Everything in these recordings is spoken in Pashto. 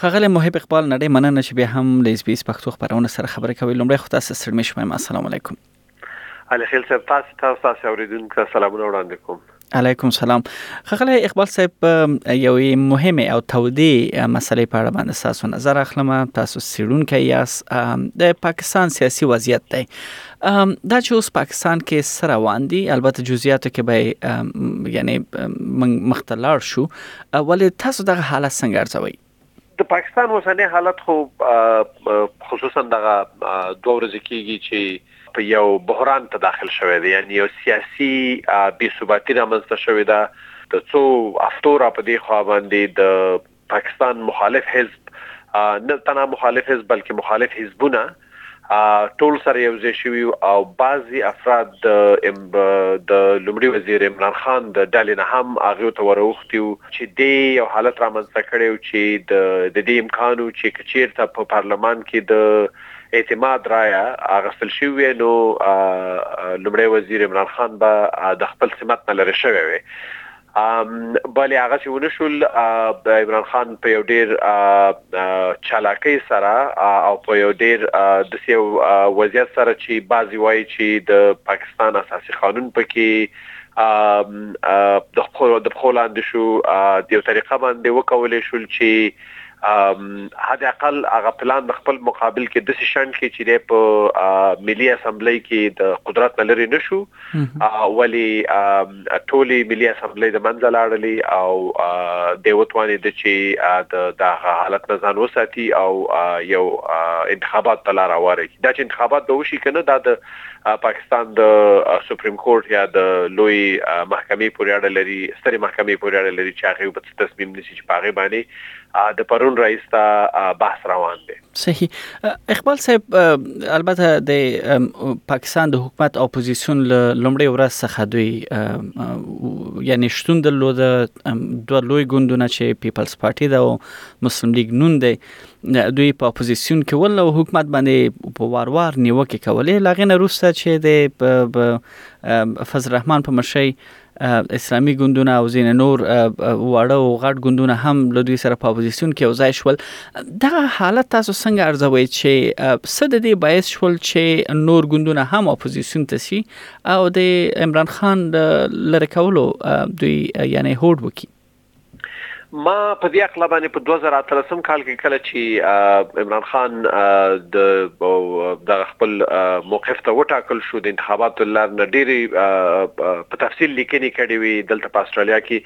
ښاغلی محب اقبال نړۍ مننه چې بیا هم له اس بي اس پښتو خبرونه سره خبرې کوي لومړی خو تاسو ستړي مشئ وایم السلام علیکم علي خیل صاحب تاسو تاسو تاسو اوریدونکو ته سلامونه وړاندې کوم علیکم سلام خغله اقبال صاحب یو مهمه او تودې مسلې په اړه باندې تاسو نظر اخلم تاسو سیړونکې یاس د پاکستان سیاسي وضعیت دی دا چې اوس پاکستان کې سره وان دي البته جزئیاتو کې به یعنی مختلار شو ولې تاسو دغه حالت څنګه ارزوئ؟ د پاکستان اوسنی حالت خو خصوصا دغه دوه ورځې کېږي چې په یو بحران ته داخل شوی دی یعنی یو سیاسي بې ثباتي رامنځته شوې ده د څو هفتو را په دې خوا باندې د پاکستان مخالف حزب نه تنها مخالف حزب بلکې مخالف حزبونه ټول سره یو ځای شوي او بعضي افراد د د لومړي وزیر عمران خان د ډلې نه هم هغه ته وروختي چې د یو حالت رامنځته کړي او چې د د دې امکان او چې کچیرته په پارلمان کې د اعتماد رایا اغستل شوی نو لومړی وزیر عمران خان به د خپل سمت نه لری شوی وي بله هغسې ونه شول عمران خان په یو ډیر چالاکۍ سره او په یو ډیر داسې یو وضعیت سره چې بعضې وایي چې د پاکستان اساسي قانون په کې د پښو لاندې شو د یو طریقه باندې وکولی شول چې حد اقل هغه پلان د خپل مقابل کې د سیشن کې چې د په ملي اسمبلی کې د قدرت نه لري نشو ولی ټولي ملي اسمبلی د منځ لاړلې او د وتوانې د چې د دغه حالت نه ځان وساتي او یو انتخابات ته لار واره کی دا چې انتخابات به وشي کنه دا د پاکستان د سپریم کورټ یا د لوی محکمې پورې اړه لري ستري محکمې پورې اړه لري چې هغه په تصمیم نیسي چې پاغه باندې د پرون رئیس ته بحث روان دی صحیح اقبال صاحب البته د پاکستان د حکومت اپوزیسیون لومړی ورځ څخه دوی یعنی شتون د لود دوه لوی ګوندونه چې پیپلز پارټي دا او مسلم لیگ نون دی دوی په اپوزیسیون کې ول او حکومت باندې په وار وار نیوکه کولې لاغې نه روسته چې د فضل الرحمن په مشرۍ اسلامي ګوندونه او ځینې نور واړه او غټ ګوندونه هم له دوی سره په اپوزیسیون کې یوځای شول دا حالت تاسو څنګه ارزوي چې څه د دې باعث شول چې نور ګوندونه هم اپوزیسیون ته شي او د عمران خان د لری کولو دوی یعنی هوډ وکړي ما په دې اقلا باندې په 2013 کال کې کله چې عمران خان د د خپل موقف ته وټاکل شو د انتخاباتو لار نه ډېری په تفصیل لیکنې کړې وي دلته په استرالیا کې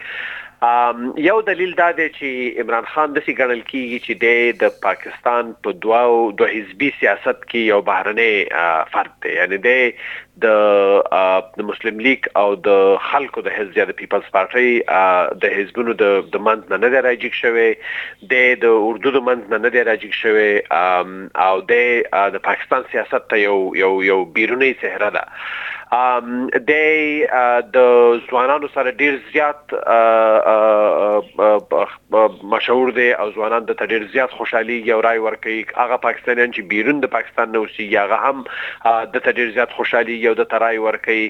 یو دلیل دا دی چې عمران خان د سي ګڼل کیږي چې د پاکستان په دواو دوه حزبي سیاست کې یو بهرنۍ فرد دی یعنی د د د مسلم لیګ او د خلکو د حزب یا د پیپلز پارټۍ د حزبونو د د منځ نه نه دی راجیګ شوی د د اردو د منځ نه نه دی راجیګ شوی او د د پاکستان سیاست ته یو یو یو بیرونی چهره ده د د ځوانانو سره ډیر زیات مشهور دی او ځوانان ده ته ډیر زیات خوشحالیږي او رای ورکوي هغه پاکستانیان چې بیرون ده پاکستان نه اوسیږي هغه هم ده ته ډیر زیات خوشحالیږي او ده ته رای ورکوي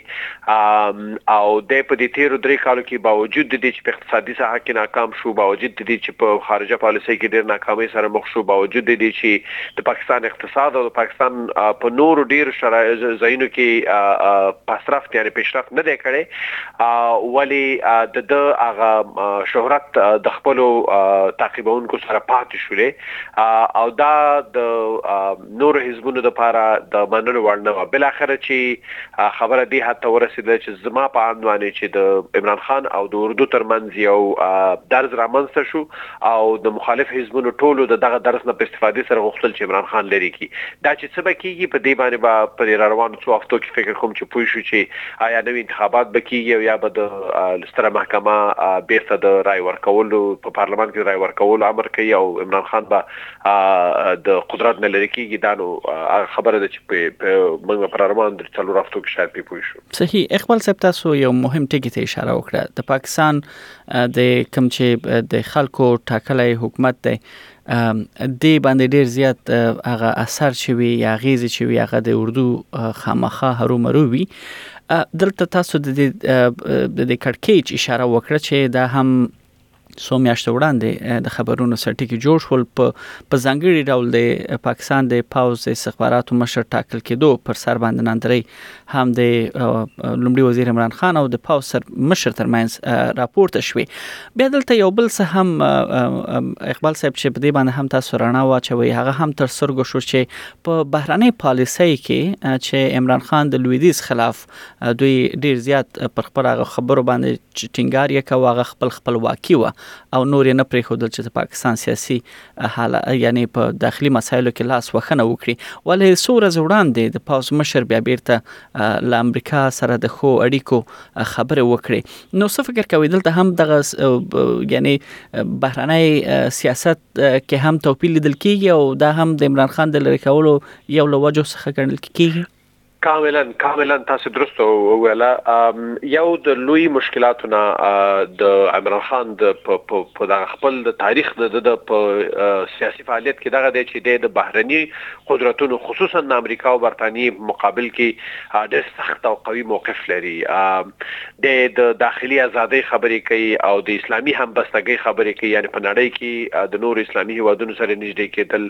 او دی په دې تیرو درې کالو کې باوجود د دې چې په اقتصادي ساحه کې ناکام شو باوجود د دې چې په خارجه پالیسۍ کې ډیر ناکامۍ سره مخ شو باوجود د دې چې د پاکستان اقتصاد او د پاکستان په نورو ډیرو شرایطو ځایونو کې پسرفت یعنی پیشرفت نه دی کړی ولې د ده هغه شهرت د خپلو تعقیبوونکو سره پاتې شولې او دا د نورو حزبونو لپاره د منلو وړ نه وه. بالاخره چې خبره دې حد ته ورسېدله چې زما په اند باندې چې د عمران خان او د اردو تر منځ یو درز رامنځ ته شو او د مخالف حزبونو ټولو د دغه درز نه په استفادې سره غوښتل چې عمران خان لرې کړي. دا چې څه به کېږي په دې باندې به په راروانو څو هفتو کې فکر کوم چې پوه شو چې آیا نوې انتخابات به کیږي او یا به د ستره محکمه بیرته د رای ورکولو په پارلمان کې رای ورکولو امر کوي او عمران خان به د قدرت نه لری کیږي دا نو خبره ده چې په موږ پر روان د څلور هفتو کې شاید پوه شو صحیح اقبال صاحب تاسو یو مهم ټکی ته اشاره وکړه د پاکستان د کم چې د خلکو ټاکلې حکومت دی دې باندې ډېر زيات هغه اثر چې وي يا اغېزې چې وي هغه د اردو خامخا هرو مرو وي دلته تاسو د دې د کړکېچ اشاره وکړه چې دا هم څو میاشتې وړاندې د خبرونو سرټکي جوړ شول په په ځانګړي ډول د پاکستان د پوځ استخباراتو مشر ټاکل کېدو پر سر باندې ناندري هم د لومړي وزیر عمران خان او د پاوس سر مشر ترمنځ راپورته شوې بیا دلته یو بل څه هم اقبال صاحب چې په دې باندې هم تاسو رڼا واچوي هغه هم تر سرګو شو چې په بهراني پالیسۍ کې چې عمران خان د لویدیز خلاف دوی ډیر زیات پر خپل خبرو باندې ټینګار یې کاوه خپل خپلواکي و او نور یې نه پرې خو د پاکستان سیاسي حالا یعنی په داخلي مسایلو کې لاس وخنه وکړي ولې څو ورځې وړاندې د پاوز مشر بیا بیرته له امریکا سره د خو اړیکو خبره وکړي نو څه فکر کوي دلته هم دغه یعنی بهرنۍ سیاست کې هم توپیر لیدل کیږي او دا هم د عمران خان د لری کولو یو لوجو څخه ګڼل کیږي کاملا کاملا تاسو درست وویل یو د لوی مشکلاتو نه د عمران خان د په دغه خپل د تاریخ نه د په سیاسي فعالیت کې دغه دی چې د بهرني قدرتونو خصوصا د امریکا او برتانیې مقابل کې ډېر سخت او قوي موقف لري دی د داخلي ازادۍ خبرې کوي او د اسلامي همبستګۍ خبرې کوي، یعنې په نړۍ کې د نورو اسلامي هېوادونو سره نږدې کېدل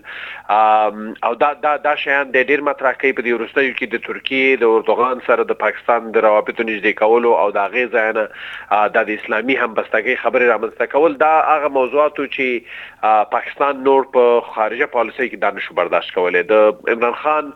او دا دا دا شیان دی ډېر مطرح کوي. په دې وروستیو کې د ترکیې د اردوغان سره د پاکستان د روابطو نږدې کولو او د هغې ځایه نه دا د اسلامي همبستګۍ خبرې رامنځته کول دا هغه موضوعات وو چې پاکستان نور په خارجه پالیسۍ کې دا نشو برداشت کولای د عمران خان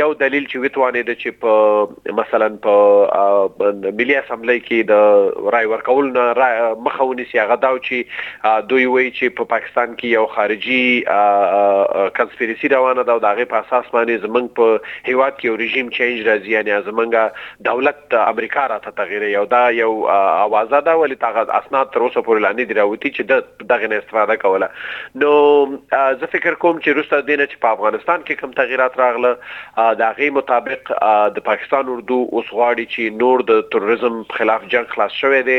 یو دلیل چې وتوانې د چې په مثلا په ملي اسمبلی کې د رای ورکول نه را مخاوني سي هغه دا چې دوی وایي چې په پاکستان کې یو خارجي کنسپیریسي روانه ده او داغه په اساس باندې زمنګ په هیواد کې یو رژیم چینج راځي یعنی زمنګ دولت امریکا راته تغیر یو دا یو اوازه ده ولې تاغه اسناد تر اوسه پورې لاندې دی راوتی چې د دغه نه استفاده کوله نو زه فکر کوم چې روسته دینه چې په افغانستان کې کم تغیرات راغله د هغه مطابق د پاکستان اردو اوس غواړي چې نور د تروریزم خلاف جنگ خلاص شوه دی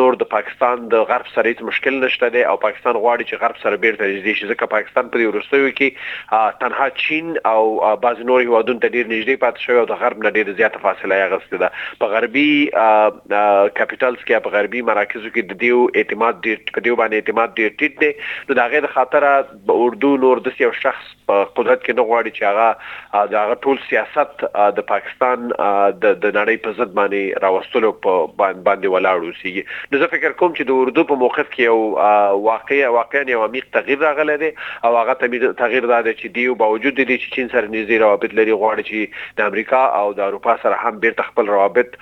نور د پاکستان د غرب سره هیڅ مشکل نشته دی او پاکستان غواړي چې غرب سره بیرته نږدې شي ځکه پاکستان په دې ورستیو کې تنها چین او بعض نور هیوادونو ته ډیر نږدې پاتې شوی او د غرب نه ډیر زیاته فاصله یې غوښتې ده په غربي نه کپیټلز کیپ غربی مراکزو کی ددیو اعتماد ډیر په دیو باندی اعتماد ډیر ټیټ دی نو د هغه د خاطره به اردو نور دسی یو شخص په قدرت کی نه غواړی چی هغه د هغه ټول سیاست د پاکستان د د نړی په ضد باندی راوستلو په باندی ولاړ اوسیږی نو زه فکر کوم چی د اردو په موقف کی یو واقعی واقعا یو عمیق تغیر راغلی دی او هغه تغیر دا دی چی دیو باوجود ددی چی چین سره نږدی روابط لری غواړی چی د امریکا او د اروپا سره هم بیرته خپل روابط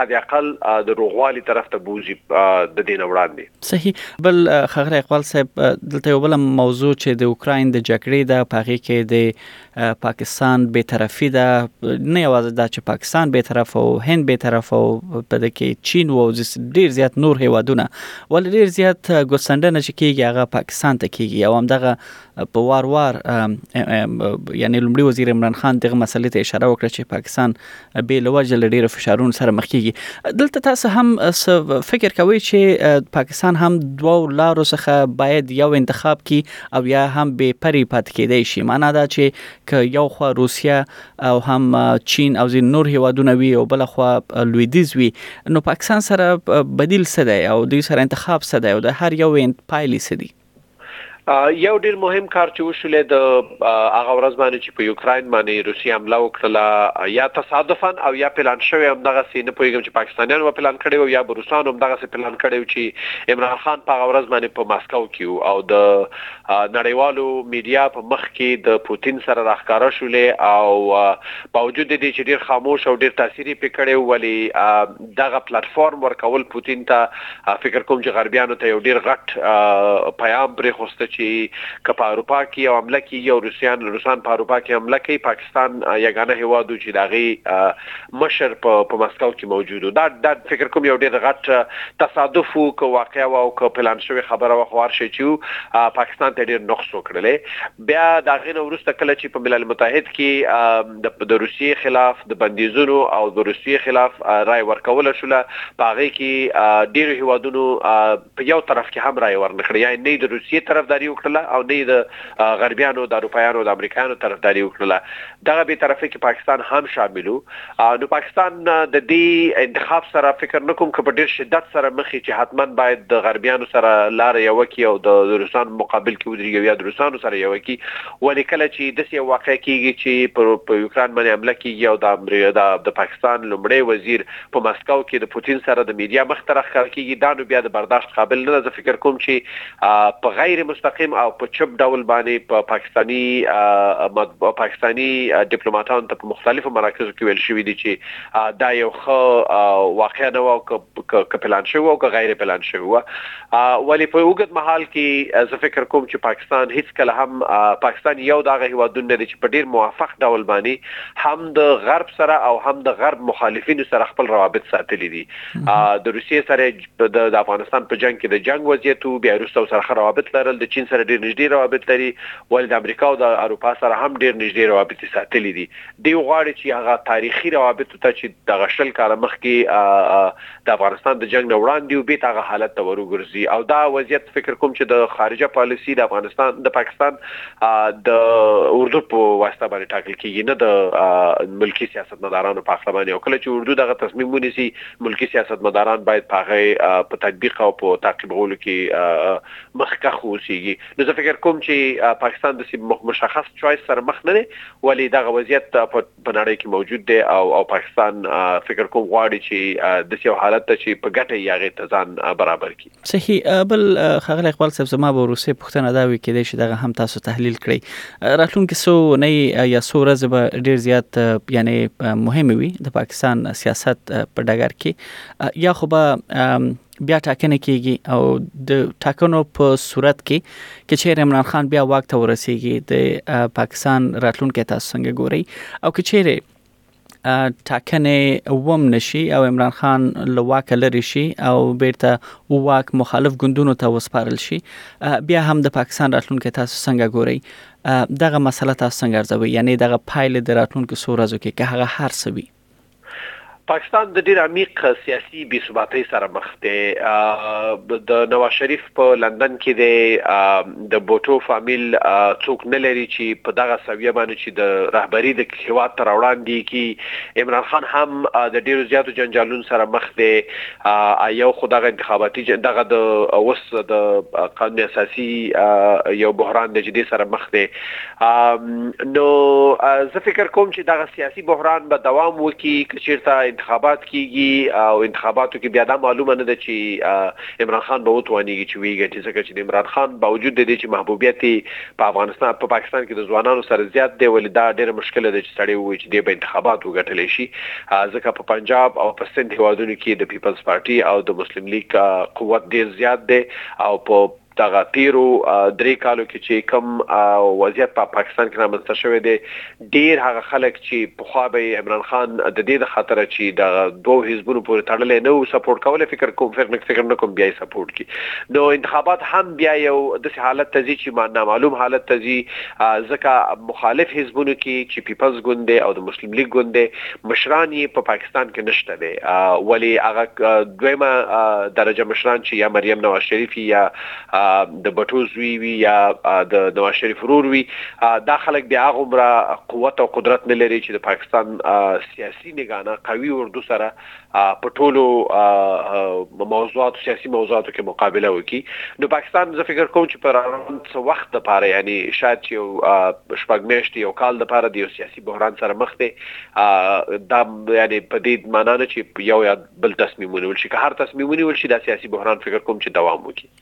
حد اقل د روغوالي طرف ته بوزي د دین وړاندې صحیح بل خغره اقبال صاحب دلته یو بل موضوع چې د اوکرين د جګړې د پاغي کې د پاکستان به طرفي ده نه یوازې دا چې پاکستان به طرف او هند به طرف او په دې کې چین او ډیر زیات نور هیوادونه ول ډیر زیات ګوسندنه چې کیږي هغه پاکستان ته کیږي او همدغه په وار وار یعنی لمړي وزیر عمران خان دغه مسلې ته اشاره وکړه چې پاکستان بې له وجه له ډیرو فشارونو سره مخ کیږي دلته تاسو هم فکر کوئ چې پاکستان هم دوه لارو څخه باید یو انتخاب کی او یا هم به پری پات کېدای شي معنا دا چې ک یو خو روسیا او هم چین او ځین نور هیوادونه وي او بل خو لویدیز وي نو پاکستان سره بدیل څه دی او دوی سره انتخاب څه دی او د هر یو پایلې څه دي یو ډیر مهم کار چې وشولې د هغه ورځ باندې چې په یوکراین باندې روسي حمله وکړه یا تصادفا او یا پلان شوی هم دغه سي نه پوهیږم چې پاکستانیان و پلان کړی او یا روسانو هم دغه سي پلان کړی چې عمران خان په هغه ورځ باندې په ماسکو کې او د نړیوالو میډیا په مخ کې د پوتین سره راخکاره شولې او باوجود دې چې ډیر خاموش او ډیر تاثیری پکړې ولی دغه پلاتفورم ورکول پوتین ته فکر کوم چې غربیانو ته یو ډیر غټ پیام پریخوسته چې که په اروپا کې یو عمله کیږي او روسیان روسان په اروپا کې عمله کوي پاکستان یګانه هوادو چې داغي مشر په په مسکو کې موجود دا دا فکر کوم یو ډیر غټ تصادف وو که واقعا او که پلان شوی خبره وخوار شي چې پاکستان ته ډیر نقص وکړلې بیا د هغې نه وروسته کله چې په ملل متحد کې د روسیې خلاف د بندیزونو او د روسیې خلاف رایه ورکوله شوله په هغې کې ډېرو هېوادونو په یو طرف کې هم رایه ورنه کړه یعنې نه یې د روسیې طرفداري وکړله او نه یې د غربیانو د اروپایانو او د امریکایانو طرفداري وکړله دغه بې طرفۍ کې پاکستان هم شامل و، نو پاکستان د دې انتخاب سره فکر نه کوم که په ډېر شدت سره مخ شي چې حتماً باید د غربیانو سره لاره یوه کړي او د روسانو په مقابل کې ودرېږي او یا د روسانو سره یوه کړي، ولې کله چې داسې یو واقعه کېږي چې په په یوکراین باندې حمله کېږي او د د پاکستان لومړی وزیر په مسکو کې د پوتین سره د میډیا مخ ته راښکاره کېږي دا نو بیا د برداشت قابل نه ده، زه فکر کوم چې په غیر مستقیم او په چپ ډول باندې په پاکستاني مطبوع پاکستاني ډیپلوماټان ته په مختلفو مراکزو کې ویل شوې دي چې دا یو خو واقعا نه و ک پلان شوی او ک غیر پلان شوی و ولی په وګت محل کې زه فکر کوم چې پاکستان هیڅ کله هم پاکستان یو دغه هیوادون نه دي چې په ډیر موافق ډول باندې هم د غرب سره او هم د غرب مخالفینو سره خپل روابط ساتلي دي د روسیې سره د ده د افغانستان په جنګ کې د جنګ وضعیت و، بیا یې روسته ورسره ښه روابط لرل، د چین سره ډېر نږدې روابط لري، ولې د امریکا او د اروپا سره هم ډېر نږدې روابط یې ساتلي دي. دی غواړي چې هغه تاریخي روابطو ته چې دغه شل کاله مخکې د افغانستان د جنګ نه وړاندې و، بېرته هغه حالت ته ور وګرځي او دا وضعیت فکر کوم چې د خارجه پالیسي د افغانستان د پاکستان د اردو په واسطه باندې ټاکل کېږي، نه د ملکي سیاستمدارانو په هکله باندې او کله چې اردو دغه تصمیم ونیسي، ملکي سیاستمداران باید په هغه په تطبیق او په تعقیبولو کې مخکښ اوسیږي نو زه فکر کوم چې پاکستان د مشخص چوایس سره مخ نه دی ولی دغه وضعیت په نړۍ کې موجود دی او او پاکستان فکر کوم غواړي چې د یو حالت ته چې په ګټه یې هغه تزان برابر کی صحیح بل خغل اقبال صاحب زما به روسي پښتنه دا وی کېدای شي دغه هم تاسو تحلیل کړئ راتلونکي سو نه یا سو ورځې به ډیر زیات یعنی مهم وي د پاکستان سیاست په ډګر کې یا خو به بیا ټاکنه کیږي او د ټاکنو په صورت کې کې چې عمران خان بیا واک ته ورسیږي د پاکستان راتلونکي تاسو څنګه ګوري او کې چې ټاکنې وم نه شي او عمران خان له واکه لري شي او بیرته واک مخالف ګوندونو ته وسپارل شي بیا هم د پاکستان راتلونکي تاسو څنګه ګورئ دغه مسله تاسو څنګه ارزوي یعنی دغه پایلې د راتلونکو څو ورځو کې که هغه هر څه وي پاکستان د ډیر عمیق سیاسي بې ثباتۍ سره مخ دی د نواز شریف په لندن کې دی د بوټو فامیل څوک نه لري چې په دغه سویه باندې چې د رهبري د هیواد تر وړاندې کی عمران خان هم د ډیرو زیاتو جنجالونو سره مخ دی یو خو دغه انتخاباتي دغه د اوس د قانون اساسي یو بحران دی چې د سره مخ دی نو زه فکر کوم چې دغه سیاسي بحران به دوام وکړي کچیرته انتخابات کیږي او انتخاباتو کې بیا دا معلومه نه ده چې عمران خان به وتوانیږي چې ویې ګټي ځکه چې د عمران خان باوجود د دې چې محبوبیت یې په افغانستان په پاکستان کې د ځوانانو سره زیات دی ولې دا ډېره مشکله ده چې سړی ووایي چې دی به انتخابات وګټلی شي ځکه په پنجاب او په سند هېوادونو کې د پیپلز پارټي او د مسلم لیګ قوت ډېر زیات دی او په دغه تېرو درې کالو کې چې کوم وضعیت په پاکستان کې رامنځته شوی دی ډېر هغه خلک چې پخوا به یې عمران خان د دې د خاطره چې دغه دوو حزبونو پورې تړلی نه و سپورټ کولی فکر کوم فکر نه کوم بیا یې سپورټ کړي نو انتخابات هم بیا یو داسې حالت ته ځي چې نامعلوم حالت ته ځي ځکه مخالف حزبونو کې چې پیپلز ګوند دی او د مسلم لیګ ګوند دی مشران یې په پاکستان کې نشته دی ولې هغه دویمه درجه مشران چې یا مریم نواز شریف یا د بټو زوی وي یا د نواز شریف ورور وي دا خلک بیا هغومره قوت او قدرت نه لري چې د پاکستان سیاسي نګانه قوي اردو سره په ټولو موضوعاتو سیاسي موضوعاتو کې مقابله وکړي نو پاکستان زه فکر کوم چې پر روان څه وخت د پاره یعنی شاید چې شپږ میاشتې یو کال د پاره د یو سیاسي بحران سره مخ دی دا یعنی په دې معنی نه چې یو یا بل تصمیم ونیول شي که هر تصمیم ونیول شي دا سیاسي بحران فکر کوم چې دوام وکړي